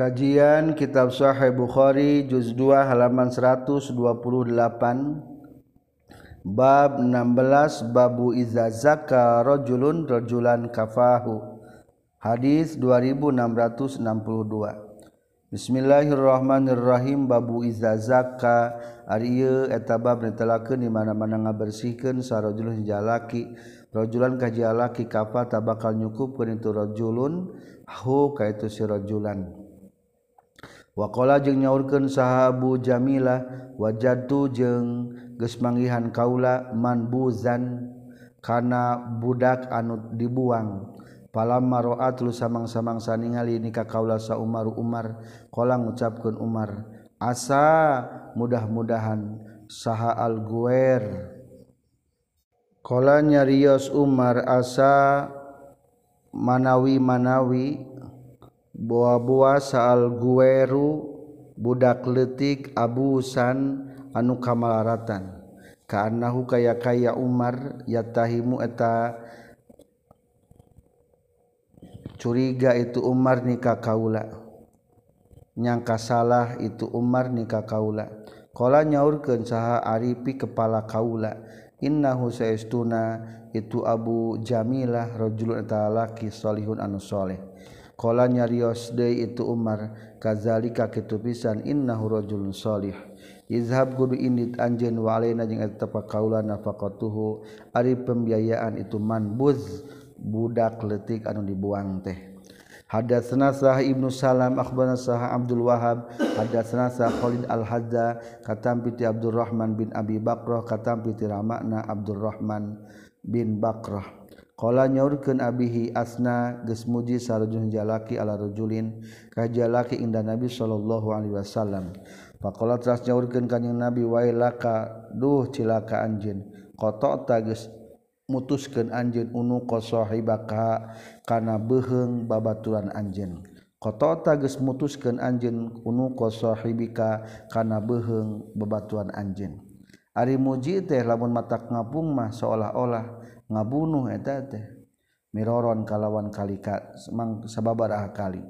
Kajian Kitab Sahih Bukhari juz 2 halaman 128 Bab 16 Babu iza zaka rajulun rajulan kafahu. Hadis 2662 Bismillahirrahmanirrahim. Babu iza zaka. Ari ieu eta mana-mana ngabersihkeun sarajulun jalaki. Rajulan ka jalaki kafa tabakal nyukupkeun itu rajulun. Hu ka itu rajulan wakola jeung nyaurkeun sahabu Jamilah wajatu jeung geus manggihan kaula manbuzan kana budak anu dibuang. Palama maroat lu samang-samang saningali nikah kaula sa Umar Umar kolang ngucapkeun Umar. Asa mudah-mudahan saha al-guer Kola nyarios Umar asa manawi manawi buah-buah saal gueru budak letik abusan anu kamalaratan. Kaanahu kaya kaya Umar yatahimu eta curiga itu Umar nikah kaula. Nyangka salah itu Umar nikah kaula. Kala nyaurkeun saha Aripi kepala kaula. Innahu saestuna itu Abu Jamilah rajulun eta laki salihun anu saleh Kala nyarios deui itu Umar kazalika kitu pisan innahu rajulun salih. Izhab kudu indit anjeun wa alaina jeung eta nafaqatuhu ari pembiayaan itu manbuz budak letik anu dibuang teh. Hadatsna Sah Ibnu Salam akhbarana Sah Abdul Wahab hadatsna Sah Khalid Al-Hazza katam piti Abdurrahman bin Abi Bakrah katam piti Ramana Abdurrahman bin Bakrah Kala nyaurkeun abihi asna geus muji sarujun jalaki ala rajulin ka jalaki inda Nabi sallallahu alaihi wasallam. Faqala tras nyaurkeun kanjing Nabi wailaka duh cilaka anjeun. Qata'ta geus mutuskeun anjeun unu qasahibaka kana beuheung babaturan anjeun. Qata'ta geus mutuskeun anjeun unu qasahibika kana beuheung babaturan anjeun. Ari muji teh lamun mata ngapung mah seolah-olah ngabunuh eta teh. Miroron kalawan kalika semang sababaraha kali.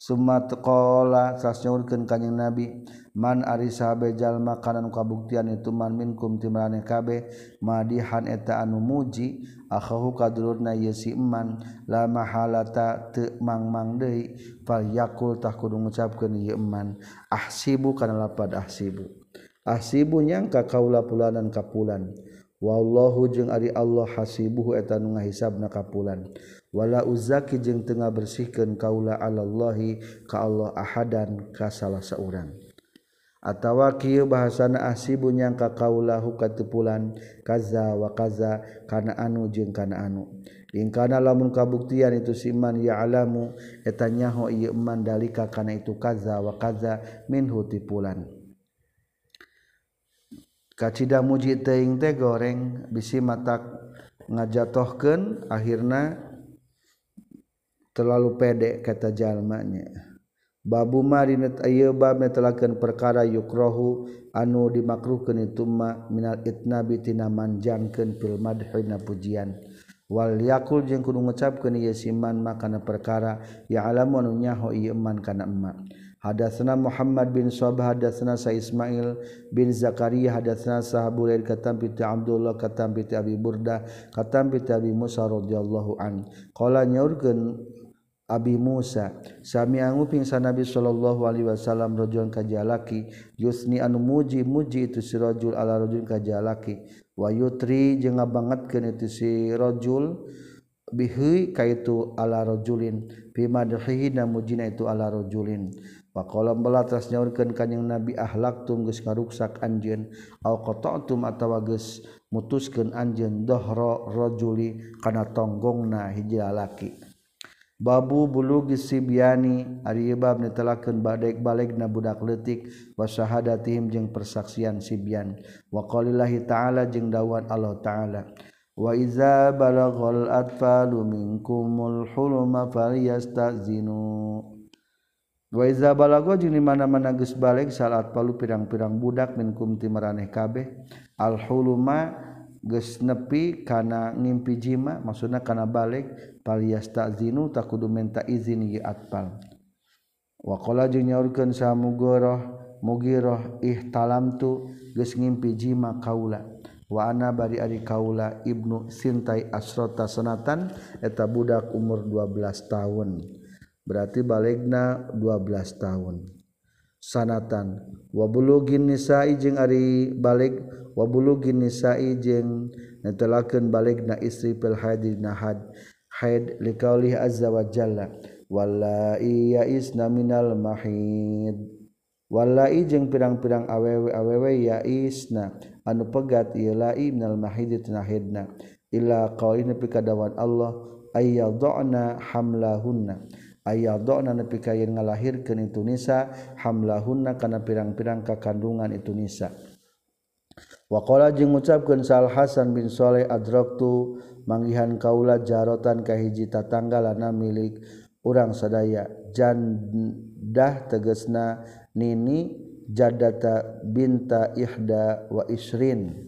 Summa taqala sasnyaurkeun ka nabi man ari sahabe jalma kana kabuktian itu man minkum timrane kabe madihan eta anu muji akhahu kadulurna yesi man la mahalata teu mangmang deui fal yakul tah kudu ngucapkeun ieu man ahsibu kana lapad ahsibu. asibu nyangka kaula pulanan kapulan. Wallahu jeung ari Allah hasibuhu eta nu ngahisabna kapulan. Wala uzaki jeung tengah bersihkeun kaula alallahi ka Allah ahadan ka salah saurang atawa kieu bahasana asibu nyangka kaula hukatupulan kaza wa kaza kana anu jeung kana anu. Ingkana lamun kabuktian itu siman ya alamu etanyaho ieu man dalika kana itu kaza wa kaza minhu tipulan. kacita muji teing teh goreng bisi matak ngajatohkan akhirnya terlalu pede kata jalmanya. Babu marinat ayeuna bab perkara yukrohu anu dimakruhkan itu ma minal itnabi tina manjangkeun fil pujian. Wal yakul jeung kudu ngucapkeun ieu siman makana perkara ya alamu anu nyaho ieu man kana emak. Hadatsana Muhammad bin Sabah hadatsana Sa Ismail bin Zakaria hadatsana Sahab Buraid katam bi Abdullah katam bi Abi Burda katam bi Abi Musa radhiyallahu an. Qala nyaurkeun Abi Musa sami anguping sa Nabi sallallahu alaihi wasallam rajul kajalaki yusni anu muji muji itu si rajul ala rajul kajalaki wa yutri jeung ngabangetkeun itu si rajul bihi kaitu ala rajulin. Bima dhihina mujina itu ala rajulin. Pakolom belatas nyaurkan kanyang nabi ahlak tum karuksak ngaruksak anjen au kototum atau ges mutuskan anjen dohro rojuli kana tonggongna hiji lalaki. Babu bulugi sibiani ari bab netelakeun balik-balik na budak leutik wa syahadatihim jeung persaksian sibian wa qalillahi ta'ala jeung dawan Allah ta'ala wa iza balaghal atfalu minkumul huluma falyastazinu Waiza balago jeung di mana-mana geus balik salat palu pirang-pirang budak minkum ti maraneh kabeh al huluma geus nepi kana ngimpi jima maksudna kana balik palias ta'zinu takudu menta izin ye atpal. Wa qala jeung nyaurkeun sa mugoroh mugirah ihtalamtu geus ngimpi jima kaula. Wa ana bari ari kaula ibnu sintai asrota sanatan eta budak umur 12 tahun. berarti balegna 12 tahun. Sanatan wabulugin nisai jeung ari balik wabulugin nisai jeung netelakeun balikna istri fil haid na had haid liqaulih azza wa jalla. Wallai yaisna minal mahid. Wallai jeung pirang-pirang awewe-awewe ya isna. Anu pegat ilai minal mahid tina hidna ila qaulina pikadawan Allah ayyadna hamlahunna. ayadona nepi kayen ngalahirkeun itu nisa hamlahunna kana pirang-pirang kakandungan itu nisa waqala jeung ngucapkeun Sal Hasan bin Saleh adraktu manggihan kaula jarotan ka hiji tatanggalana milik urang sadaya. Jandah tegesna nini jadata binta ihda wa isrin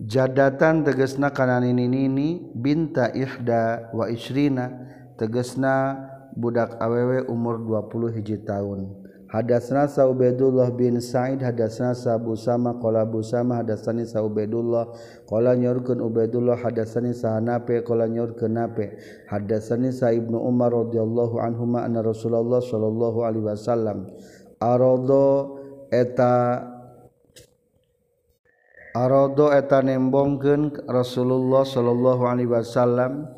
jadatan tegesna kana nini nini binta ihda wa isrina tegesna budak awewe umur 20 hiji tahun. Hadasna Saubaidullah bin Sa'id hadasna Sabu Sama qala Abu Sama hadasani Saubaidullah qala nyorkeun Ubaidullah hadasani Sahanape qala nyorkeun Nape. Hadasani Sa Ibnu Umar radhiyallahu anhuma anna Rasulullah sallallahu alaihi wasallam arodo eta arodo eta nembongkeun Rasulullah sallallahu alaihi wasallam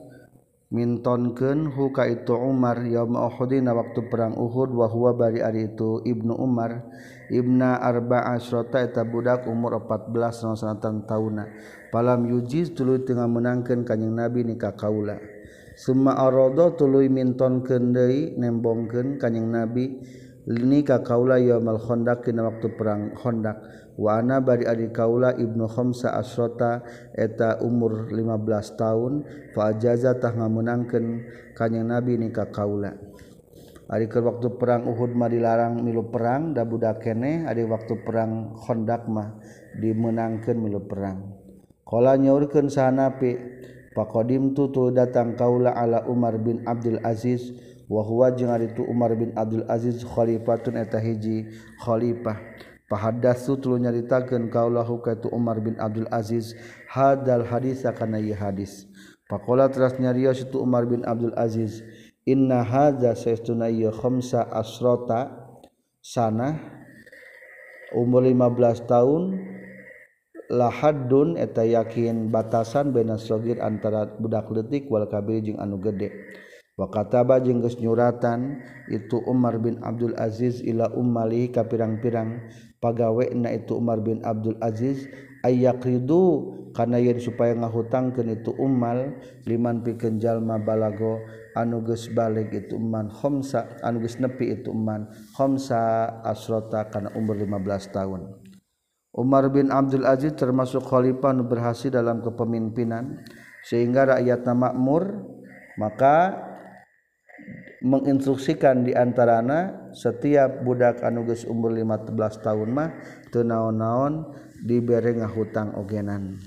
mintonkeun huka itu Umar ya maudina waktu perang Uhud wa huwa bari ari itu Ibnu Umar. Ibna Arba asrota eta budak umur 14 naon sanatan tauna. Palam yujiz tuluy tengah menangkan kanjing Nabi nikah kaula. Summa arada tuluy mintonkeun deui nembongken kanjing Nabi nikah kaula yaumal Khandaq waktu perang Khandaq. Wana bari Adi Kaula Ibnu Khomsa asrota eta umur 15 tahun fajazatah ngamunangkan kanjing nabi nikah kaula. Ari ke waktu perang Uhud mah dilarang milu perang da budak keneh ari waktu perang Khandaq mah dimenangkeun milu perang. Qala nyaurkeun sanapi Pakodim tu tu datang kaula ala Umar bin Abdul Aziz wa huwa jeung ari tu Umar bin Abdul Aziz khalifatun eta hiji khalifah. Pahadatsu tuluy nyaritakeun kaulahu ka tu Umar bin Abdul Aziz hadal hadis kana ieu hadis. Pakola teras nyarios itu Umar bin Abdul Aziz inna hadza saestuna ieu khamsa asrota sana umur 15 tahun lahadun eta yakin batasan bena sogir antara budak letik wal kabir jeung anu gede. wakataba jengges nyuratan itu Umar bin Abdul Aziz ila ummali ka pirang-pirang pagawe na itu Umar bin Abdul Aziz ayak ridu karena yen supaya ngahutangkan itu umal liman pikeun jalma balago anu geus balik itu man khamsa anu geus nepi itu man khamsa asrota kana umur 15 tahun. Umar bin Abdul Aziz termasuk khalifah nu berhasil dalam kepemimpinan sehingga rakyatna makmur maka menginstruksikan diantarana setiap budak anuges umur 15 tahun mah tenaon-naon diberi ngahutang ogenan.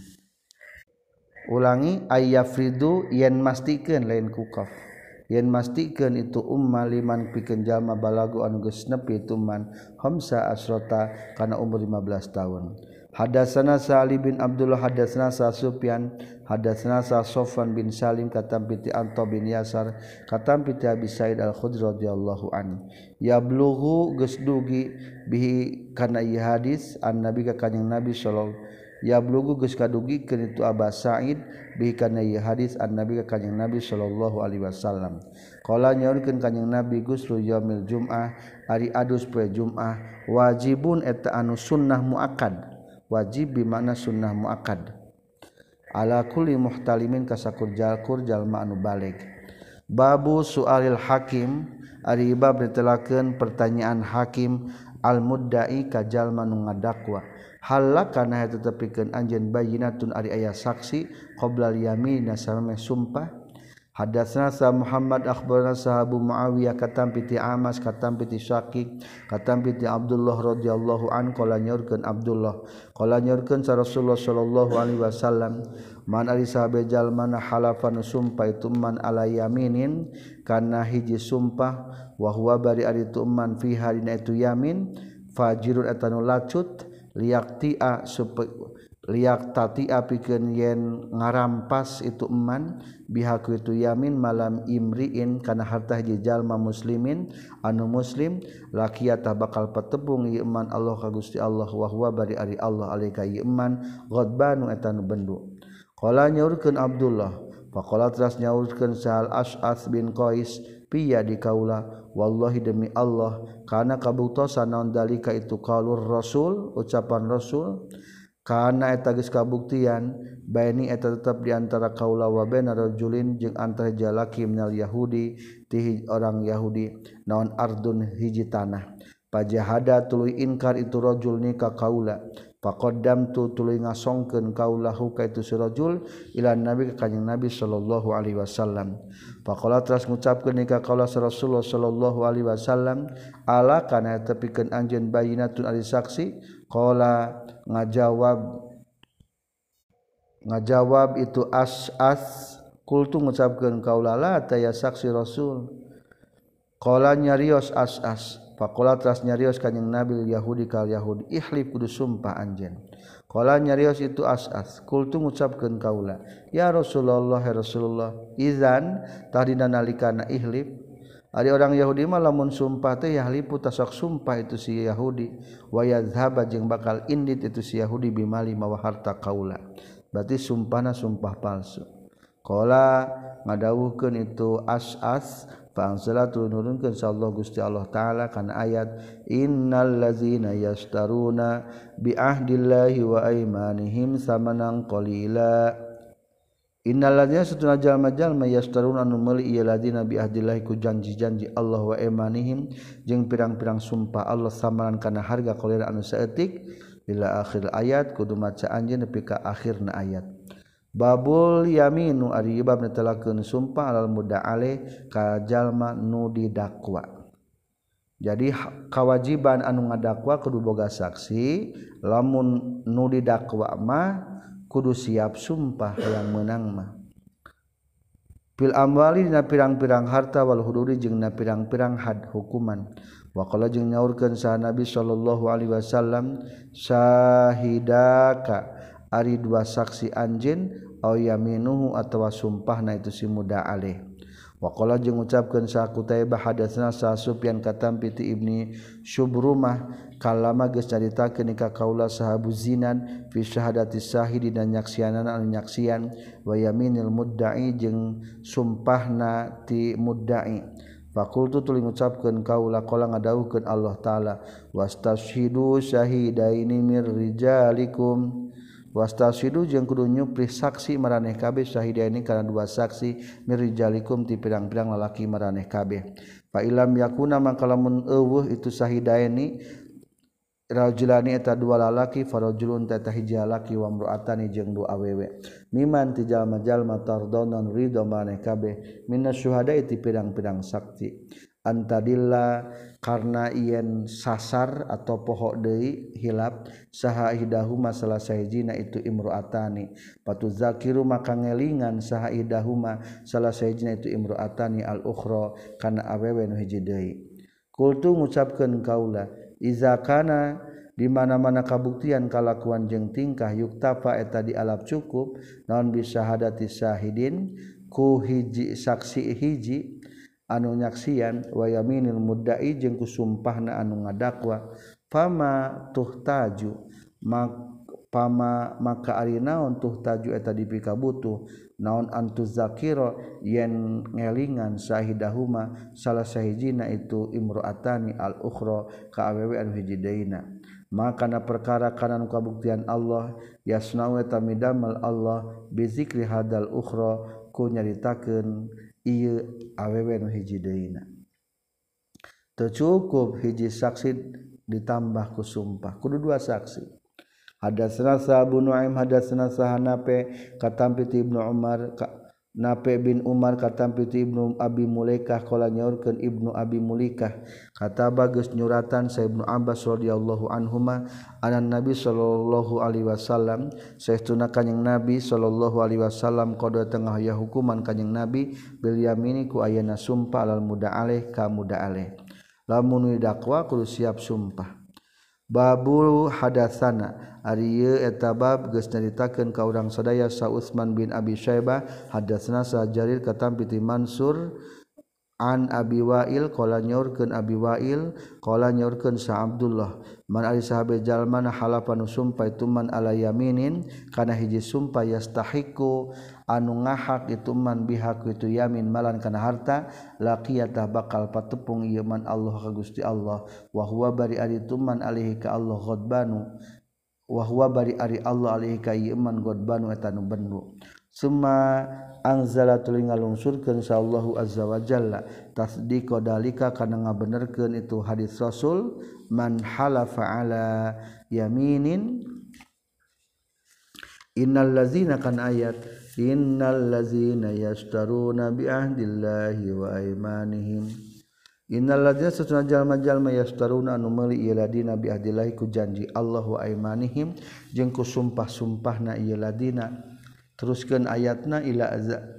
Ulangi ayah fridu yen mastikan lain kukaf yen mastikan itu umma liman pikeun jalma balagu anuges nepi tuman homsa asrota kana umur 15 tahun. Hadasana Sa'li bin Abdullah hadasana Sa Sufyan hadasana Sa Sofwan bin Salim katam piti Anto bin Yasar katam piti Abi Said Al-Khudri radhiyallahu an yablughu geus dugi bihi kana ieu hadis an Nabi ka kanjing Nabi sallallahu yablughu geus kadugi keun itu Aba Said bihi kana ieu hadis an Nabi ka kanjing Nabi sallallahu alaihi wasallam. Qala nyaurkeun kanjing Nabi Gus yaumil jumah ari adus poe jumah wajibun eta anu sunnah muakkad. wajib bimana sunnah muakad ala kulli muhtalimin kasakurjalkur jalma anu balik. Babu sualil hakim ari bab ditelakeun pertanyaan hakim al muddai ka jalma nu ngadakwa. Halak kana eta tepikeun anjeun bayyinatun ari aya saksi qabla yamin sameh sumpah. Hadatsna sa Muhammad akhbarana sahabu Muawiyah katam piti Amas katam piti Syakik katam piti Abdullah radhiyallahu an qala nyorkeun Abdullah. Qala nyorkeun sa Rasulullah sallallahu alaihi wasallam man ari sahabe jalma halafa nu sumpah itu man ala yaminin kana hiji sumpah wa huwa bari ari tu man fiha dina itu yamin fajirun atanu lacut liaqti'a supaya liak tati apikeun yen ngarampas itu eman bihaku itu yamin malam imriin kana harta hiji jalma muslimin anu muslim laqiyata bakal petebung ieu eman Allah ka Gusti Allah wa huwa bari ari Allah alika ieu eman ghadbanu eta nu bendu. Qala nyaurkeun Abdullah faqala teras nyaurkeun Sa'al as'as bin Qais piya di kaula wallahi demi Allah kana kabutosan naon dalika itu qaulur rasul? Ucapan rasul karena eta geus kabuktian baini eta tetap diantara kaula wa jeung antara jalaki minal yahudi ti orang yahudi naon ardun hiji tanah. Pajahada tulu inkar itu rajul ni kaula. Pakodam tu tuluy ngasongkeun kaulahu ka itu si ilan ila nabi ka kanjing nabi sallallahu alaihi wasallam. Faqala teras ngucapkeun ni kaula rasulullah sallallahu alaihi wasallam ala kana tepikeun anjeun bayinatun ari saksi? Qala ngajawab ngajawab itu as-as kultu ngucapkeun kaulala taya saksi Rasul. Qala nyarios as-as Pakola teras nyarios kanyang Nabi Yahudi kal Yahudi ihlib kudu sumpah anjen. Kala nyarios itu as'as. Kultu ngucapkeun kaula. Ya Rasulullah ya Rasulullah. Izan tadi nalikana ihlib Ari orang Yahudi mah lamun sumpah teh yahlipu tasok sumpah itu si Yahudi wa yadhhaba jeung bakal indit itu si Yahudi bimali mawa harta kaula. Berarti sumpahna sumpah palsu. Qala ngadawuhkeun itu As'as fa anzala turunkeun sallallahu Gusti Allah taala kana ayat innal ladzina yastaruna bi ahdillahi wa aymanihim samanan qalila Innaladnya setuna jalma-jalma yastaruna anu meuli ieu ladina bi ahdillahi ku janji-janji Allah wa imanihim jeung pirang-pirang sumpah Allah samaran kana harga qalira anu saeutik bila akhir ayat kudu maca anjeun nepi ka akhirna ayat. Babul yaminu ari bab netelakeun sumpah alal muda'ale ka jalma nu didakwa. Jadi kewajiban anu ngadakwa kudu boga saksi lamun nu didakwa mah kudu siap sumpah yang menang mah. Fil amwali dina pirang-pirang harta wal huduri jeung na pirang-pirang had hukuman. Wa qala jeung nyaurkeun sa nabi sallallahu alaihi wasallam syahidaka ari dua saksi anjeun au yaminuhu atawa sumpahna itu si muda alih Wakola jeung ngucapkeun sa Kutaybah hadatsna sa Sufyan katam piti Ibni Syubrumah kalama geus caritakeun ka kaula sahabu zinan fi syahadati syahid dina nyaksianan anu nyaksian. Wa yaminil mudda'i jeung sumpahna ti mudda'i. Fakultu tuli ngucapkeun kaula qala ngadawuhkeun Allah taala wastashidu syahidaini mir rijalikum. Wastashidu jeung kudu nyupri saksi maraneh kabeh syahidaini kana dua saksi mir rijalikum ti pirang-pirang lalaki maraneh kabeh. Fa ilam yakuna mangkalamun eueuh itu syahidaini Rajulani eta dua lalaki farajulun tata hiji lalaki wa mru'atani jeung dua awewe. Miman ti jalma-jalma tardonon ridho maneh kabeh minas syuhada ti pirang-pirang sakti. Antadilla karena yen sasar atau pohok deui hilap saha idahuma salah sahijina itu imru'atani. Patu zakiru maka ngelingan saha idahuma salah sahijina itu imru'atani al-ukhra kana awewe nu hiji deui. Kultu ngucapkeun kaula izakana di mana-mana kabuktian kalakuan jeung tingkah yuktafa eta di alap cukup naon bisahadati syahidin? Ku hiji saksi hiji anu nyaksian wayaminil muddai jeung ku sumpahna anu ngadakwa fama tuhtaju mak pama maka ari naon tuhtaju eta dipika butuh naon antu zakiro yen ngelingan sahidahuma salah sahijina itu imroatani al ukhra ka awewe anu hiji deuna. Maka na perkara kanan kabuktian Allah yasnawe tamidamel Allah bizikri hadal ukhra ku nyaritakeun ieu awewe anu hiji deuna. Teu cukup hiji saksi ditambah ku sumpah. Kudu dua saksi. Hadatsana Sa'bu Nu'aim hadatsana Sahanape katampi Ibnu Umar ka, Nape bin Umar katampi Ibnu Abi Mulaikah kala nyaurkeun Ibnu Abi Mulaikah. Kataba geus nyuratan Sa Ibnu Abbas radhiyallahu anhuma anan Nabi sallallahu alaihi wasallam saestuna kanjing Nabi sallallahu alaihi wasallam qada tengah ya hukuman kanjing Nabi bil yamini ku ayana sumpah alal muda aleh ka muda aleh lamun dakwa kudu siap sumpah. Babul hadatsana. Ari etabab geus nyaritakeun ka urang sadaya Sa Utsman bin Abi Syaibah hadatsna Sa Jarir katam piti Mansur An Abi Wailkola nyaurken Abi Wailkola nyaurken sa Abdullah. Man sahabatjalman halapan sumpah ituman alayaminin kana hiji sumpah yastahiku anu ngahak ituman bihak itu yamin malan kana harta laqiyata bakal patepung iman Allah ka Gusti Allah. Wa huwa bari ari tuman alihi ka Allah ghadbanu wa huwa bari ari Allah alihi ka iman ghadbanu eta nu bendu. Summa angzala tuli ngalungsurkeun sallallahu azza wa jalla. Tasdiqo dalika kana ngabenerkeun itu hadis rasul man halafa ala yaminin innal ladzina kan ayat innal ladzina yashtaruna bi ahdillahi wa aymanihim. Innal ladzina satuna jalma-jalma yashtaruna anu meuli ieu ladina bi ahdillahi ku janji Allah wa aymanihim. Jeung ku sumpah-sumpahna ieu ladina. teruskan ayatna ila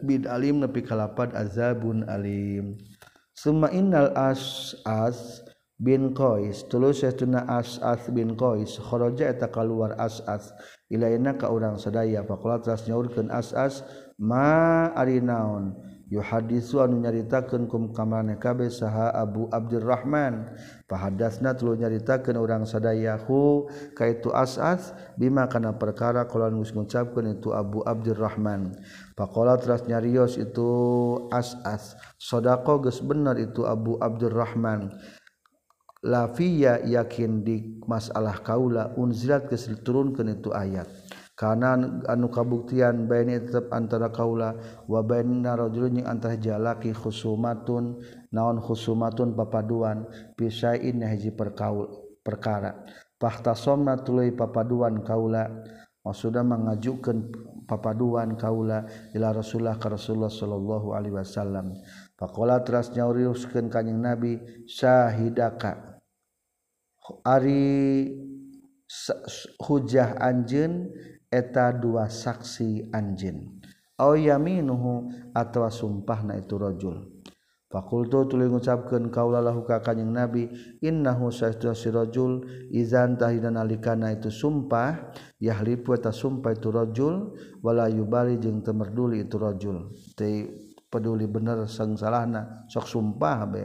bid alim nepi kalapad azabun alim. Summa innal as'as bin qais tuluy as as'as bin qais kharaja eta kaluar as'as. Ilaina ka urang sadaya faqala teras nyaurkeun as'as ma ari naon? yo hadisu anu nyaritakeun kum kamane kabe saha Abu Abdurrahman. Fahadasna tuluy nyaritakeun urang sadayahu kaitu As'as bima kana perkara kala geus ngucapkeun itu Abu Abdurrahman. Faqala teras nyarios itu As'as sodako geus bener itu Abu Abdurrahman. Lafiya yakin di masalah kaula unzilat geus diturunkeun itu ayat. kanan anu kabuktian baini tetap antara kaula wa baina rajulun jeung antara jalaki khusumatun naon khusumatun papaduan pisain hiji perkaul perkara. Pahtasomna tuluy papaduan kaula maksudna mengajukeun papaduan kaula ila rasulullah ka rasulullah sallallahu alaihi wasallam. Faqala teras nyauriuskeun kanjing nabi syahidaka ari hujah anjeun eta dua saksi anjin. Au yaminuhu atawa sumpahna itu rajul Fakultu tuluy ngucapkeun kaula lahu ka kanjing Nabi innahu saestuna si rajul izan tahina nalikana itu sumpah yahlipu eta sumpah itu rajul wala yubali jeung teu merduli itu rajul teu peduli bener sang salahna sok sumpah be.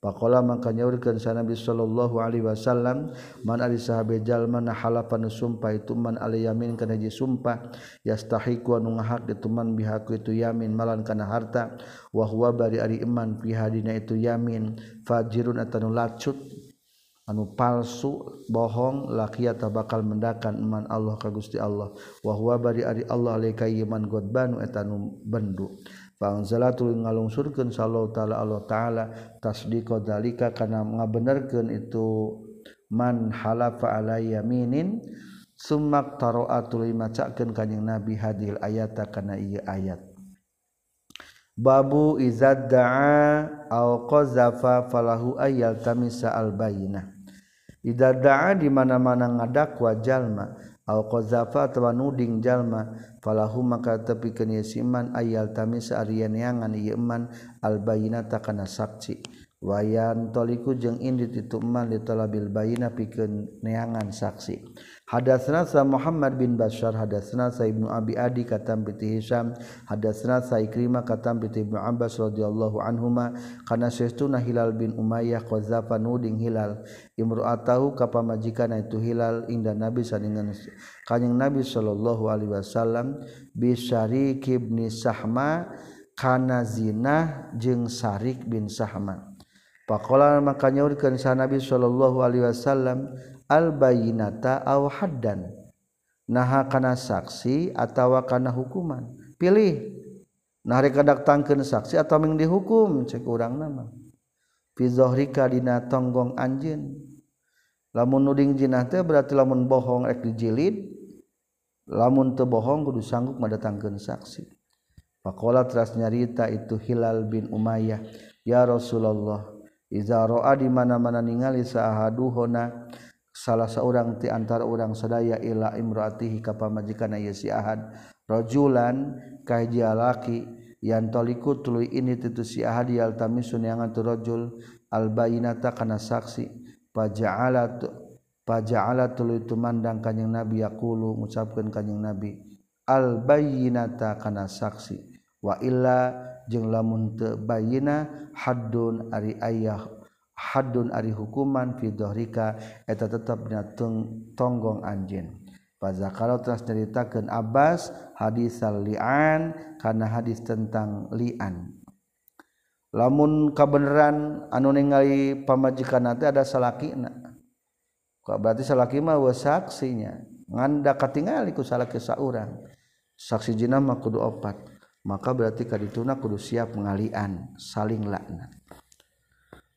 Pakola maka nyaurkeun sa Nabi sallallahu Alaihi Wasallam man ari sahabejal na halapan sumpah itu man ali yamin kana hiji sumpah yastahiqu anu ngahak itu man bihaku itu yamin malan kana harta wa huwa bari ari iman fi hadina itu yamin fajirun atanu lacut anu palsu bohong lakiat bakal mendakan iman Allah ka Gusti Allah wa huwa bari ari Allah alaika iman godbanu etanu bendu. Panzala ngalungsurkeun sallallahu taala Allah taala tasdiqo dalika kana ngabenerkeun itu man halafa ala yaminin summa taroa macakeun kanjing Nabi hadil ayata kana ieu ayat. Babu izad da'a au qazafa falahu ayyal tamisa al bayinah Idza da'a di mana-mana ngadakwa jalma qzafawanuding jalma falahu maka tepi keniesiman ayal tamis Aryanyangan Yeman albaina takana saksi wayan toliku jeung indi tituman ditolabil baina pikeun neangan saksi. Hadatsna sa Muhammad bin Bashar hadatsna sa Ibnu Abi Adi katam bi Hisham. Hadatsna sa Ikrimah katam bi Ibnu Abbas radhiyallahu anhuma. Kana sayyiduna Hilal bin Umayyah qazafa nuding Hilal. Imru'atahu ka pamajikan itu Hilal inda Nabi saningan kanjing Nabi sallallahu alaihi wasallam bi Syarik bin Sahma kana zina jeung Syarik bin Sahma. Pakola maka nyaurkeun sa Nabi sallallahu alaihi wasallam albayinata aw haddan. Naha kana saksi atawa kana hukuman. Pilih. Nah rek tangkeun saksi atau ming dihukum cek urang nama. Fi zahrika dina tonggong anjeun. Lamun nuding jinah teh berarti lamun bohong rek dijilid lamun teu bohong kudu sanggup madatangkeun saksi. Pakola teras nyarita itu Hilal bin Umayyah ya Rasulullah iza roa di mana-mana ningali saahaduhona salah seorang ti antara orang sadaya ila imraatihi ka pamajikan ieu si Ahad. Rajulan ka hiji laki yang toliku tuluy ini titu si Ahad yaltamisun yang antu rajul al bainata kana saksi. Faja'ala faja'ala tuluy tumandang kanjing Nabi yaqulu ngucapkeun kanjing Nabi al bainata kana saksi. Wa illa jeung lamun teu bayina haddun ari ayah hadun ari hukuman fidohrika eta tetap dina tonggong anjin. Faza kalau telah ceritakan Abbas hadis li'an karena hadis tentang li'an. Lamun kabeneran anu ningali pamajikan nanti ada salakina. Berarti salaki mah saksinya. Nganda katingali ku salaki saurang. Saksi jinah mah kudu opat. Maka berarti kadituna kudu siap pengalian saling laknat.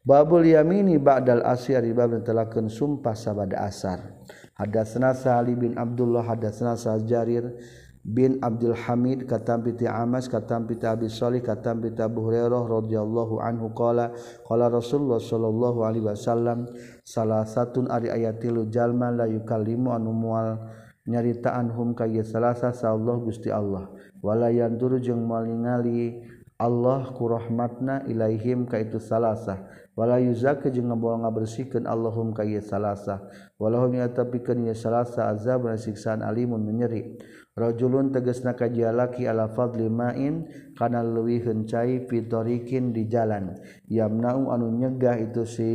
Babul yamini ba'dal asyari bab telakeun sumpah sabada asar. Hadatsna Sa'li bin Abdullah hadatsna Sa'jarir bin Abdul Hamid katam piti Amas katam piti Abi Shalih katam piti Abu Hurairah radhiyallahu anhu qala qala Rasulullah sallallahu alaihi wasallam salah satun ari ayat tilu jalma la yukallimu anu mual nyaritaan hum ka salasa sa Allah Gusti Allah wala yandur jeung malingali Allah kurahmatna ilaihim ka itu salasah wala yuzaki jeung ngabol ngabersihkeun Allahum ka ieu salasa. Walahum yatapikeun ieu salasa azab na siksaan alimun menyeri rajulun tegasna ka jalaki ala fadli ma'in kana leuwiheun cai fitorikin di jalan. Yamna'u anu nyegah itu si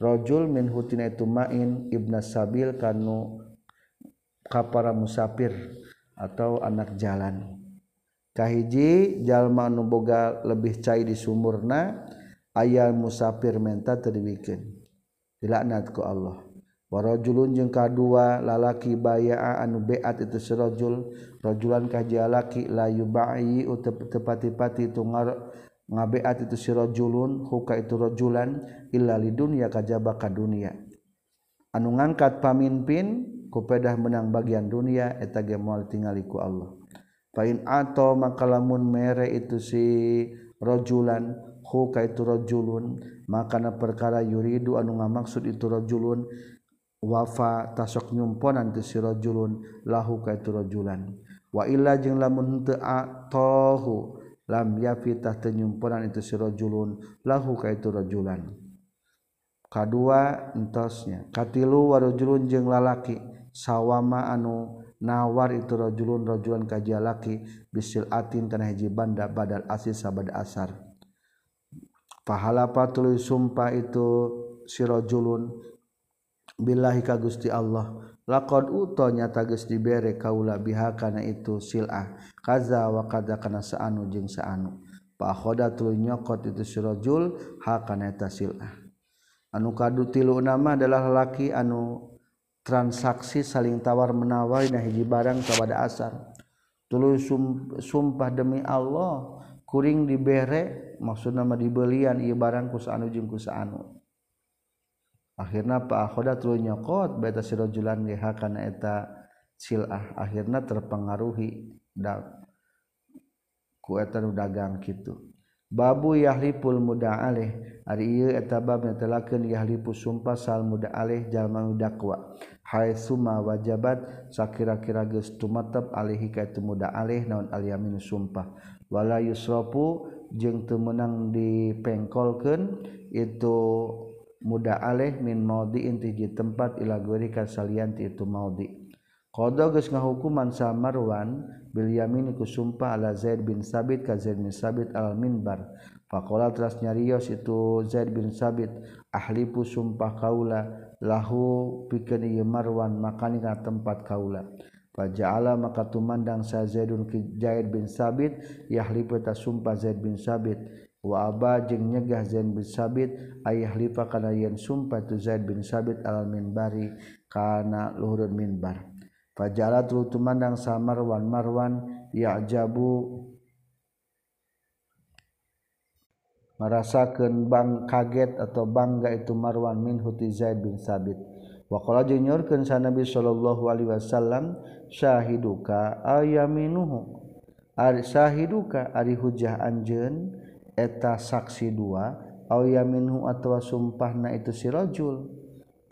rajul min hutina itu ma'in ibna sabil kanu ka para musafir atau anak jalan. Kahiji jalma anu boga lebih cai di sumurna ayah musafir menta terbikin dilaknat ku Allah. Warajulun jeung kadua lalaki bayaa anu beat itu sirajul rajulan kajalaki la yubai tepati-pati itu ngabeat itu sirajulun huka itu rajulan illa lidunya kajaba ka dunia. Anu ngangkat pamimpin kupedah menang bagian dunia eta ge moal tingaliku Allah. Pain maka lamun mere itu si rajulan hu ka itu rajulun makana perkara yuridu anu ngamaksud itu rajulun wafa tasok nyumponan ke si rajulun lahu ka itu rajulan. Wa illa jeung lamun teu atahu lam yafi tah nyumponan itu si rajulun lahu ka itu rajulan. Kadua entosnya. Katilu warujulun jeung lalaki. Sawama anu nawar itu rajulun rajulan kajalaki bisil atin kana hiji banda badal asis sabada asar. pahala patuluy sumpah itu sirojulun Billahi ka Gusti Allah. Laqad uto nyata geus dibere kaula biha kana itu silah kaza wa kada kana saanu jeung saanu fa khoda tuluy nyokot itu sirajul ha kana eta silah anu kadu tilu nama adalah laki anu transaksi saling tawar menawar nah hiji barang kepada asar. Tuluy sumpah demi Allah kuring diberre maksud nama dibelian ia barang kusanu jeung kusanu akhirnya Pak Akhoda tuluy nyokot beta sirojulan geha kana eta silah. Akhirnya terpengaruhi da ku eta dagang kitu. Babu yahlipul muda aleh ari ieu eta bab netelakeun yahlipu sumpah sal muda aleh jalma dakwa. Hai suma wajabat sakira-kira geus tumatep alihi ka itu muda aleh naon al sumpah. wala yusropu jeung temenang dipengkolkan itu muda aleh min maudi intiji tempat ilagori kasalianti itu maudi Qadha geus ngahukuman sa Marwan bil yamin ku sumpah ala Zaid bin Sabit ka Zaid bin Sabit al minbar. Faqala teras nyarios itu Zaid bin Sabit ahlipu sumpah kaula lahu pikeun ieu Marwan makani ka tempat kaula. Faja'ala maka tumandang sa Zaidun ki Zaid bin Sabit yahlipu ta sumpah Zaid bin Sabit. Wa aba jeung nyegah Zaid bin Sabit ayah lipa kana yen sumpah tu Zaid bin Sabit al minbari kana luhur minbar. Fajala tu tumandang sa Marwan Marwan ya'jabu merasakan bang kaget atau bangga itu Marwan min huti Zaid bin Sabit Wakola jenyorkan sa Nabi Shallallahu Alaihi Wasallam syahiduka ayaminuhu. Ari syahiduka ari hujah anjen eta saksi dua au yaminhu atau sumpahna itu si rajul.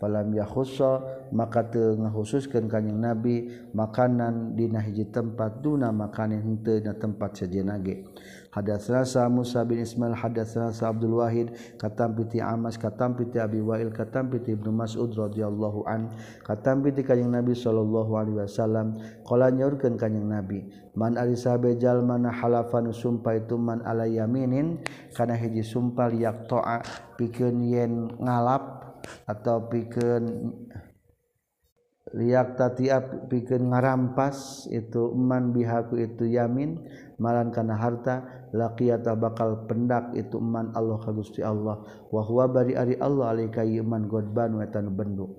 falam yakhussa maka teu ngakhususkeun kanjing nabi makanan dina hiji tempat duna makanan henteu dina tempat sejenna ge hadatsna sa Musa bin Ismail hadatsna sa Abdul Wahid katam piti Amas katam piti Abi Wail katam piti Ibnu Mas'ud radhiyallahu an katam piti kanjing nabi sallallahu alaihi wasallam qala nyaurkeun kanjing nabi man ari sabe jalma na halafan sumpah itu man ala yaminin kana hiji sumpal yaqta'a pikeun yen ngalap atau piken riak tatiap piken ngarampas itu eman bihaku itu yamin malan kana harta laqiyata bakal pendak itu eman Allah ka Gusti Allah. Wa huwa bari ari Allah alika iman godban wetan bendu.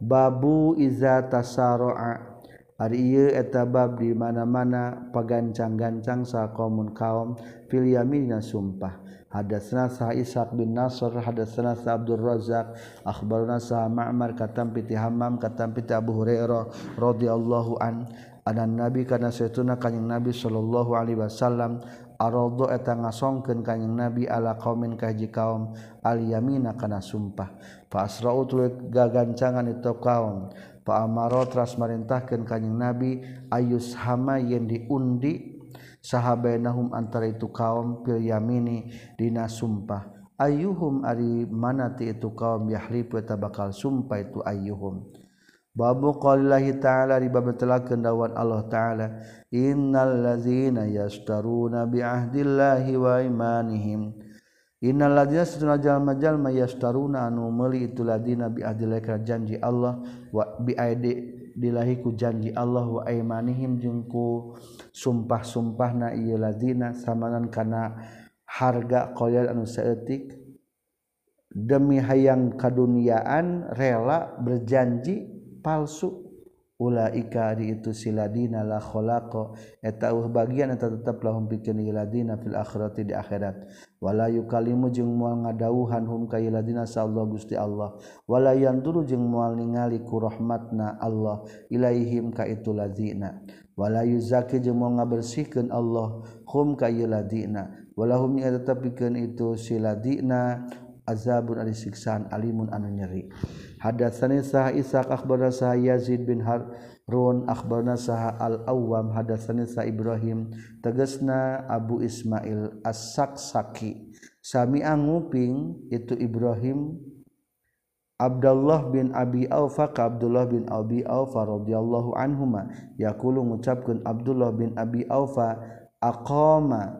Babu iza tasara'a. Ari ieu eta bab di mana-mana pagancang-gancang sa kaum kaum fil yamin sumpah. hadatsna sa Ishaq bin Nasr hadatsna sa Abdul Razzaq akhbaruna sa Ma'mar katam piti Hammam katam piti Abu Hurairah radhiyallahu an anan nabi kana saytuna kanjing nabi sallallahu alaihi wasallam arado eta ngasongkeun kanjing nabi ala qaumin ka hiji kaum al yamina kana sumpah. Fa asra'u gagancangan itu kaum. Fa amara tras marintahkeun kanjing nabi ayus hama yen diundi sahabainahum antara itu kaum pil yamini dina sumpah. Ayyuhum ari manati itu kaum yahlifu eta bakal sumpah itu ayyuhum. Babu qalillahi ta'ala di bab telakeun dawan Allah ta'ala innal ladzina yashtaruna bi ahdillahi wa imanihim. Innal ladzina satuna jalma-jalma yashtaruna anu meuli itu ladina bi ahdillahi janji Allah wa bi aidi dilahiku janji Allah wa imanihim jengku sumpah-sumpah na iya ladina samanan kana harga koyal anu seetik demi hayang kaduniaan rela berjanji palsu. Ulaika di itu siladina la khalaqa eta uh bagian eta tetep lahum pikeun iladina fil akhirati di akhirat. Wala yukalimu jeung moal ngadawuhan hum ka iladina sallallahu gusti Allah. Wala yanduru jeung moal ningali ku rahmatna Allah ilaihim ka itu ladina. wala yuzaki jeung mau ngabersihkeun Allah hum ka wala walahum nya tetepikeun itu siladina azabun ari siksaan alimun anu nyeri. Hadatsani sah Ishaq akhbarna sah Yazid bin Harun akhbarna sah Al-Awwam. Hadatsani sah Ibrahim tegasna Abu Ismail As-Saksaki. Sami anguping itu Ibrahim Abdullah bin Abi Aufa ka Abdullah bin Abi Aufa radhiyallahu anhuma yaqulu ngucapkeun Abdullah bin Abi Aufa aqama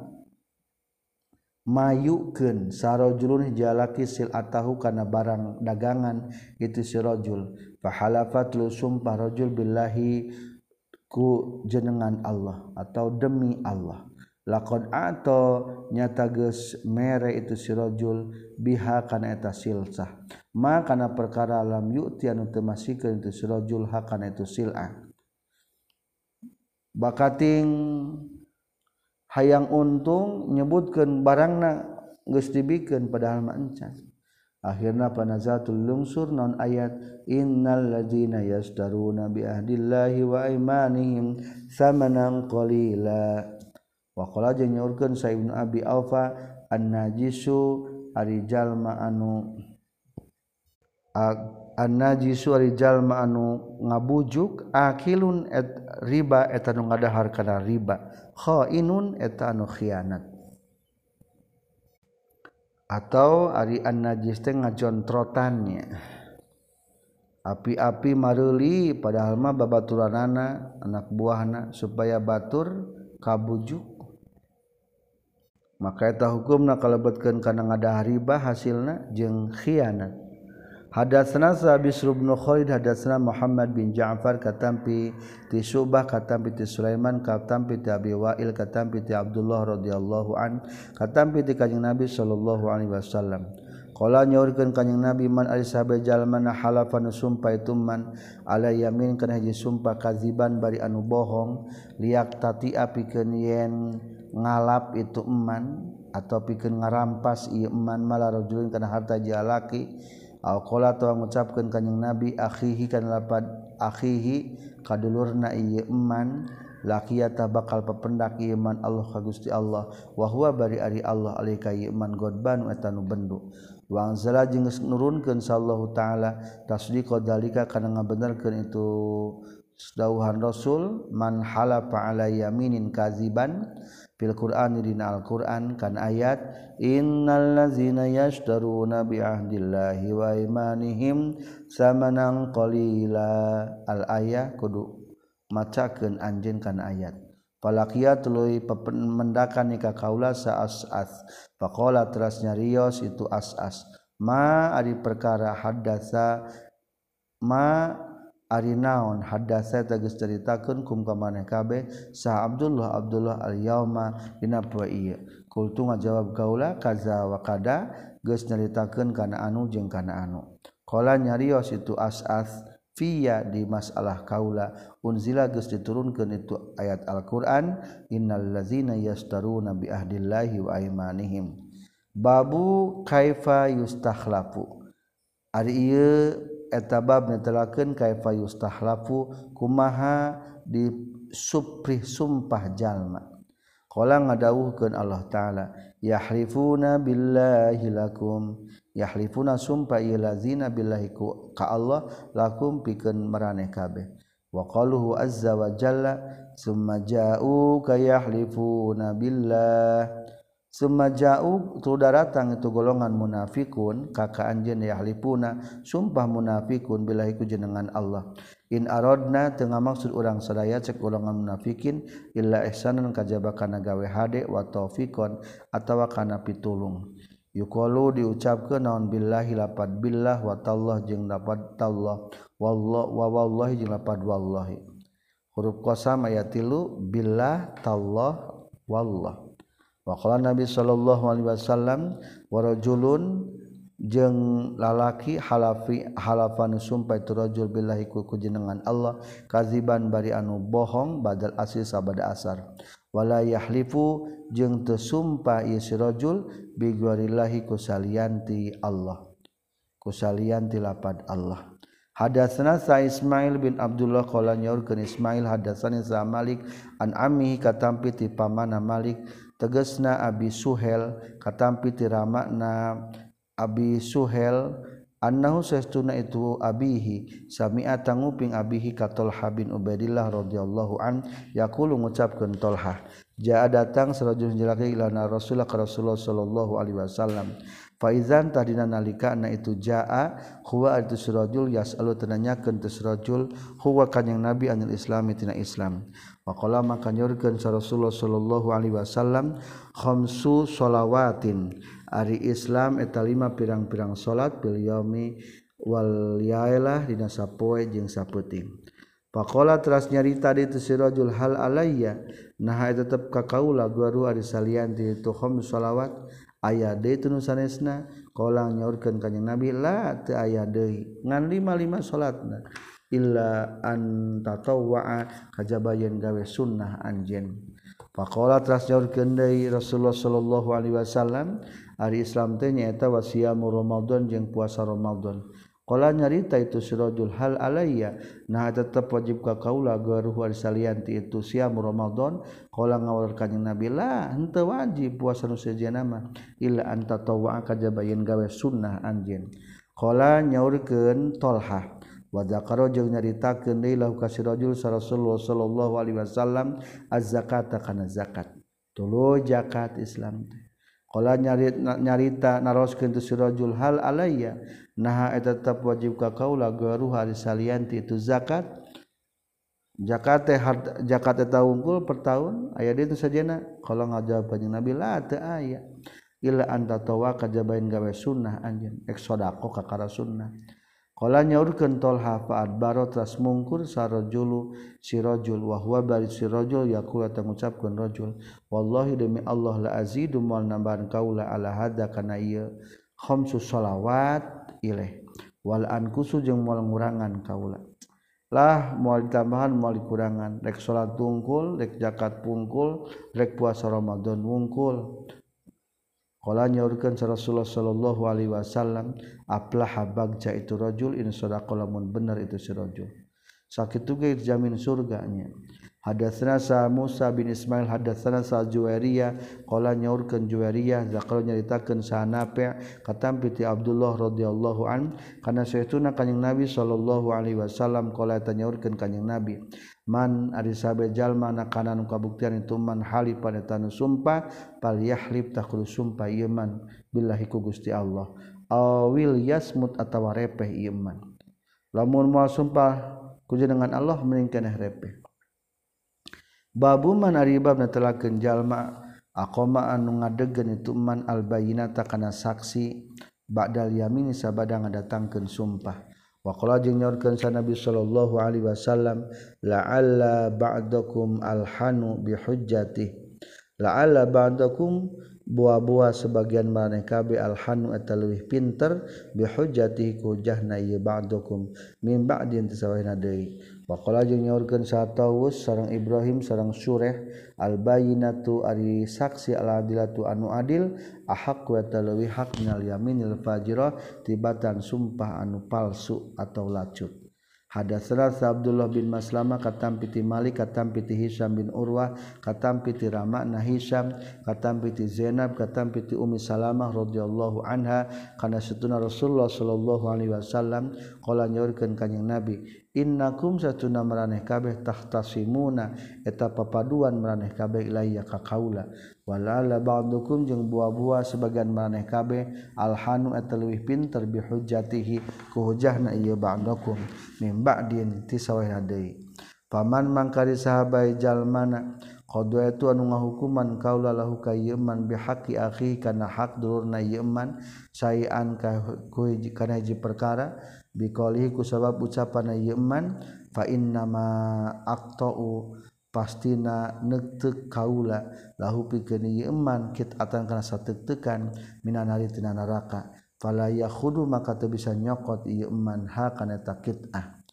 mayukeun sarajulun jalaki silatahu kana barang dagangan itu si rajul fahalafatul sumpah rajul billahi ku jenengan Allah atau demi Allah. Laqad ato nyata geus mere itu si rajul biha kana eta silsah. Ma kana perkara lam yu'ti anu teu masikeun teu sirajul ha kana itu sil'ah. Bakating hayang untung nyebutkeun barangna geus dibikeun padahal mah encan. Akhirna panazatul lungsur non ayat innal ladzina yastaruna bi ahdillahi wa aymanihim samanan qalila. Wa qala jeung nyaurkeun sa ibnu abi alfa an najisu arijallma anu anjisurijallma anu ngabujuk akilun et riba eta nu ngadahar kana riba. Khainun eta anu khianat. Atau ari an najis teh ngajontrotannya. Api-api maruli padahal mah babaturanana anak buahna supaya batur kabujuk. makaeta hukum na kalebetkan karena ngada riba hasilna jeung khianat. Hadasna Sabis bin Khalid hadasna Muhammad bin Ja'far katampi ti Subah katampi ti Sulaiman katampi ti Abi Wa'il katampi ti Abdullah radhiyallahu an katampi ti Kanjeng Nabi sallallahu alaihi wasallam. Kala nyaurkeun Kanjeng Nabi man ari sahabe jalmana halafan sumpah itu man ala yamin kana hiji sumpah kaziban bari anu bohong liak tati apikeun yen ngalap itu eman atau pikir ngarampas ieu eman malah rajulin kana harta jalaki au atau ngucapkeun ka nabi akhihi kana lapad akhihi kadulurna ieu eman laqiyata bakal pependak ieu Allah kagusti Allah. Wa huwa bari ari Allah alika iman godban etanu bendu. Wa anzala jeung nurunkeun taala tasdiqa dalika kana ngabenerkeun itu sedauhan rasul man halafa ala yaminin kaziban fil Qur'an dina Al-Qur'an kan ayat innal ladzina yashtaruna bi ahdillahi wa imanihim samanang qalila al ayah kudu macakeun anjeun kan ayat Palakia tuluy mendakan nikah kaula saas-as. faqala teras rios itu as-as. Ma ari perkara hadatsa ma ari naon hadas saya tegas ceritakan kum ka maneh kabeh sah Abdullah Abdullah al yauma dina poe ieu kultu ngajawab kaula kaza wa kada? Geus nyaritakeun kana anu jeung kana anu. Qala nyarios itu as'as fiya di masalah kaula unzila geus diturunkeun itu ayat Al-Qur'an innal ladzina yastaruna bi ahdillahi wa aymanihim. Babu kaifa yustakhlafu? Ari ieu etabab netelakeun kaifa yustahlafu kumaha? Di suprih sumpah jalma. Qala ngadawuhkeun Allah taala yahlifuna billahi lakum. Yahlifuna sumpah ilazina billahi ka Allah lakum pikeun maraneh kabeh. Wa qaluhu azza wa jalla summa ja'u kayahlifuna billah. semajau tuh datang itu golongan munafikun kakak anjen yahlipuna. Sumpah munafikun bila iku jenengan Allah. In arodna tengah maksud orang sadaya cek golongan munafikin illa ihsanan kajaba kana gawe hade wa taufikon atawa kana pitulung. Yuqalu diucapkeun naon billahi lapad billah wa tallah jeung lapad tallah. Wallah wa wallahi jeung lapad wallahi. Huruf qasam aya 3 billah tallah wallah. Maqala Nabi sallallahu alaihi wasallam warajulun jeung lalaki halafi halafan sumpah itu rajul billahi ku jenengan Allah kaziban bari anu bohong badal asli sabada asar. Wala yahlifu jeung teu sumpah ieu si rajul bi kusalianti Allah. Kusalianti lapad Allah. Hadatsana sa Ismail bin Abdullah qala nyaurkeun Ismail hadatsana sa Malik an ammi katampi ti pamana Malik tegasna Abi Suhel katampi ti ramana Abi Suhel annahu saestuna itu abihi sami'a tanguping abihi katol habin bin Ubaidillah radhiyallahu an yaqulu ngucapkeun tolha jaa datang sarajul jalaki ilana Rasulullah ka Rasulullah sallallahu alaihi wasallam. Faizan tadina nalika na itu jaa huwa itu sarajul yasalu tananyakeun tu sarajul huwa kanjing nabi anil islami tina islam. Pakola maka nyurkeun sa Rasulullah sallallahu alaihi wasallam khamsu shalawatin ari Islam eta lima pirang-pirang salat bil yaumi wal yailah dina sapoe jeung sapeuting. Pakola teras nyarita di sirajul hal alayya nah eta tetep ka kaula guru ari salian di tu khamsu shalawat aya deui teu sanesna kolang nyorkeun ka Nabi la teu aya deui ngan lima-lima salatna. illa antatawwa'a kajabayan gawe sunnah anjen faqala teras deui kendai Rasulullah sallallahu Alaihi Wasallam ari Islam teh nyaeta wasiamu Ramadan jeung puasa Ramadan. Kala nyarita itu sirajul hal alaiya nah tetap wajib ka kaula garuh al salianti itu siam Ramadan kala ngawal kanjing Nabi lah henteu wajib puasa nu sejeuna mah illa anta tawwa kajabayeun gawe sunnah anjeun. Kala nyaurkeun Tolhah wazakaro jeung nyaritakeun deui ka si rajul Rasulullah sallallahu alaihi wasallam az-zakata kana zakat. Tuluy zakat Islam teh. Qala nyari nyarita naroskeun tu si rajul hal alayya? Naha eta tetep wajib ka kaula garuh hari salian itu zakat. Zakat teh zakat eta unggul per tahun aya dieu teh sajena. Kalau ngajawab kanjeng Nabi la teu aya. Illa anta tawa kajabain gawe sunnah anjeun. Ek sodako kakara sunnah. Kala nyaurkeun Tolha fa'ad baro tras mungkur sarajul sirajul wa huwa bari si rajul yaqulu tangucapkeun rajul wallahi demi Allah la azidu mal nambahan kaula ala hada kana ieu khamsu shalawat ilaih wal ankusu jeung moal ngurangan kaula. Lah moal tambahan moal dikurangan. Rek salat tungkul rek zakat pungkul rek puasa Ramadan wungkul. Kala nyaurkeun Rasulullah sallallahu alaihi wasallam aplaha bagja itu rajul in sadaqa lamun bener itu si rajul. Sakitu ge jamin surganya. Hadatsana sa Musa bin Ismail hadatsana sa Juwairiyah qala nyaurkeun Juwairiyah zakal nyaritakeun sa Nafi' katampi Abdullah radhiyallahu an kana saytuna kanjing Nabi sallallahu alaihi wasallam qala tanyaurkeun kanjing Nabi man ari sabe jalma na kana nu kabuktian itu man halif pada tanu sumpah pal yahlib takul sumpah ieu man billahi ku Gusti Allah. Awil yasmut atawa repeh ieu man. Lamun moal sumpah ku jenengan Allah mending keneh repeh. babu man aribab netelakeun jalma aqoma anu ngadegkeun itu man albayinata kana saksi ba'dal yamini sabada ngadatangkeun sumpah. Wa qala jeung nyaurkeun sa Nabi sallallahu alaihi wasallam la'alla ba'dakum alhanu bihujjati la'alla ba'dakum buah-buah sebagian maneh kabe alhanu eta leuwih pinter bihujjati ku jahna ieu ba'dakum min ba'din tasawina deui. Pakola jeung nyaurkeun satawus sareng Ibrahim sareng Sureh al-bayyinatu ari saksi al-adilatu anu adil ahaq wa talawi haq minal yaminil fajira tibatan sumpah anu palsu atau lacut. Hadatsana Abdullah bin Maslama katam piti Malik katam piti Hisam bin Urwah katam piti Rama na Hisam katam piti Zainab katam piti Ummi Salamah radhiyallahu anha kana satuna Rasulullah sallallahu alaihi wasallam qala nyaurkeun kanjing Nabi innakum satuna maraneh kabeh tahtasimuna eta papaduan maraneh kabeh ilaiya ka kaula. Walala ba'dukum jeung buah-buah sebagian maraneh kabeh alhanu eta leuwih pinter bi hujjatihi ku hujahna ieu ba'dukum min ba'din tisawih deui. Paman mangkari sahabai jalmana itu anu ngahukuman kaulahu kayman bihaqi akhi kana hak dulurna yeman sayan kana hiji perkara. Biqalihi ku sabab ucapan yeman fa inna ma aqta'u pastina neuteup kaula. Lahu pikeun yeman kit atan kana sateuk-teukan minan hari tina neraka fala yakhudu maka teu bisa nyokot yeman ha kana taqit'ah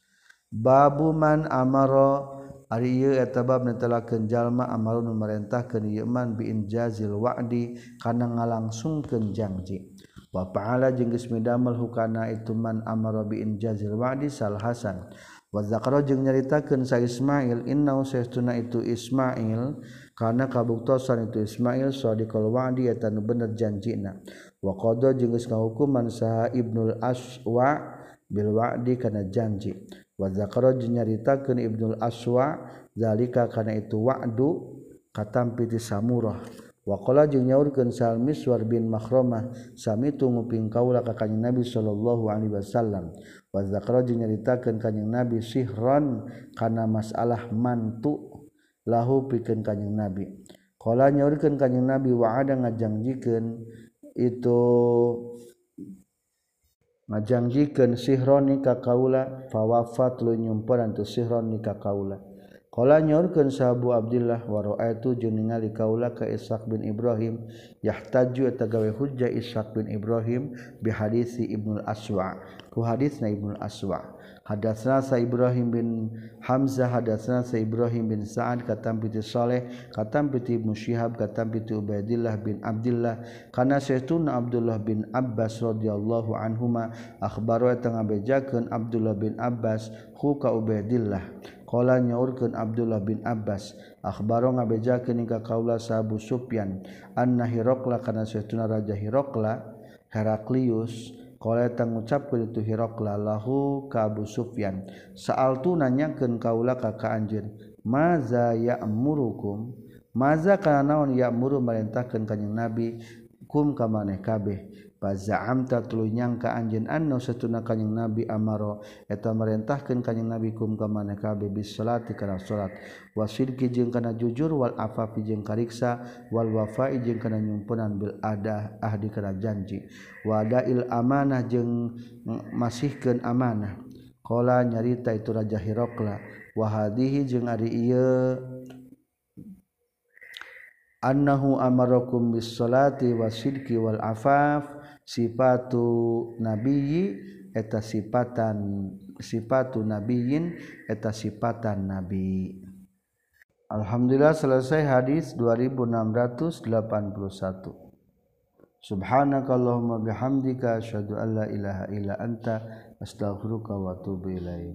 babu man amara Ari ieu eta bab netelakeun jalma amalun memerintah keman bijazil wadi kana ngalangsungkeun janji. Wapaala jenggis midamel hukana ituman amarobiin jazil wadi sal Hasan. Zakara jeung nyaritakeun sa Ismail inna seuna itu Ismail kana kabuktosan itu Ismail sadiqal wa'di eta nu bener janjina. Wakodo jenggis ngahukuman saha Ibnul Aswa Bilwadi kana janji. wazakara nyaritakeun Ibnul Aswa zalika kana itu wa'du katampi ti samurah. Waqala jeung nyaurkeun Sal Miswar bin Makhromah sami tu nguping kaula ka Kanjeng Nabi sallallahu alaihi wasallam. Wazakara jeung nyaritakeun Kanjeng Nabi sihron kana masalah mantu lahu pikeun Kanjeng Nabi. Qala nyaurkeun Kanjeng Nabi wa'ada ngajangjikeun itu majangjikan sironi ka kaula fawafat lu nyumperan tu sironi ka kaula. Kala nyorkeun sahabu Abdullah wa ra'aitu jeung kaula ka Ishaq bin Ibrahim yahtaju eta gawe Ishaq bin Ibrahim bi hadisi Ibnu Aswa. Ku hadisna Ibnu Aswa. Hadatsna Sa Ibrahim bin Hamzah hadatsna Sa Ibrahim bin Sa'ad katam piti Saleh katam piti Musyihab katam piti Ubaidillah bin Abdullah kana Syaitun Abdullah bin Abbas radhiyallahu anhuma akhbaru tengah bejakeun Abdullah bin Abbas khu ka Ubaidillah. Qala nyaurkeun Abdullah bin Abbas akhbaru ngabejakeun ka kaula Abu Sufyan anna Hiraqla kana Syaituna Raja Hiraqla Heraklius tang ngucap itu Hirokla lahu kabu Sufyan saal tun nanya ke kaula kaka anjir. maza ya'murukum. maza karena naon ya muru merintahkan kanyang nabi kum ka maneh kabeh amta tulu nyangka anjin anu setuna kanyeng nabi amaro eta merentahkan kanyeng nabi kum ka mana kabe bis salati kana salat. Wasidki jeung kana jujur wal afafi jeung kariksa wal wafai jeung kana nyumpunan bil adah ahdi kana janji. Wadail amanah jeung masihkeun amanah. Qala nyarita itu raja hirokla wa hadhihi jeung ari ieu annahu amarakum bis salati wasidki wal afaf sifatu nabiyi eta sifatan sifatu nabiyin eta sifatan nabi. Alhamdulillah selesai hadis 2681 Subhanakallahumma bihamdika asyhadu an la ilaha illa anta astaghfiruka wa atubu ilaik.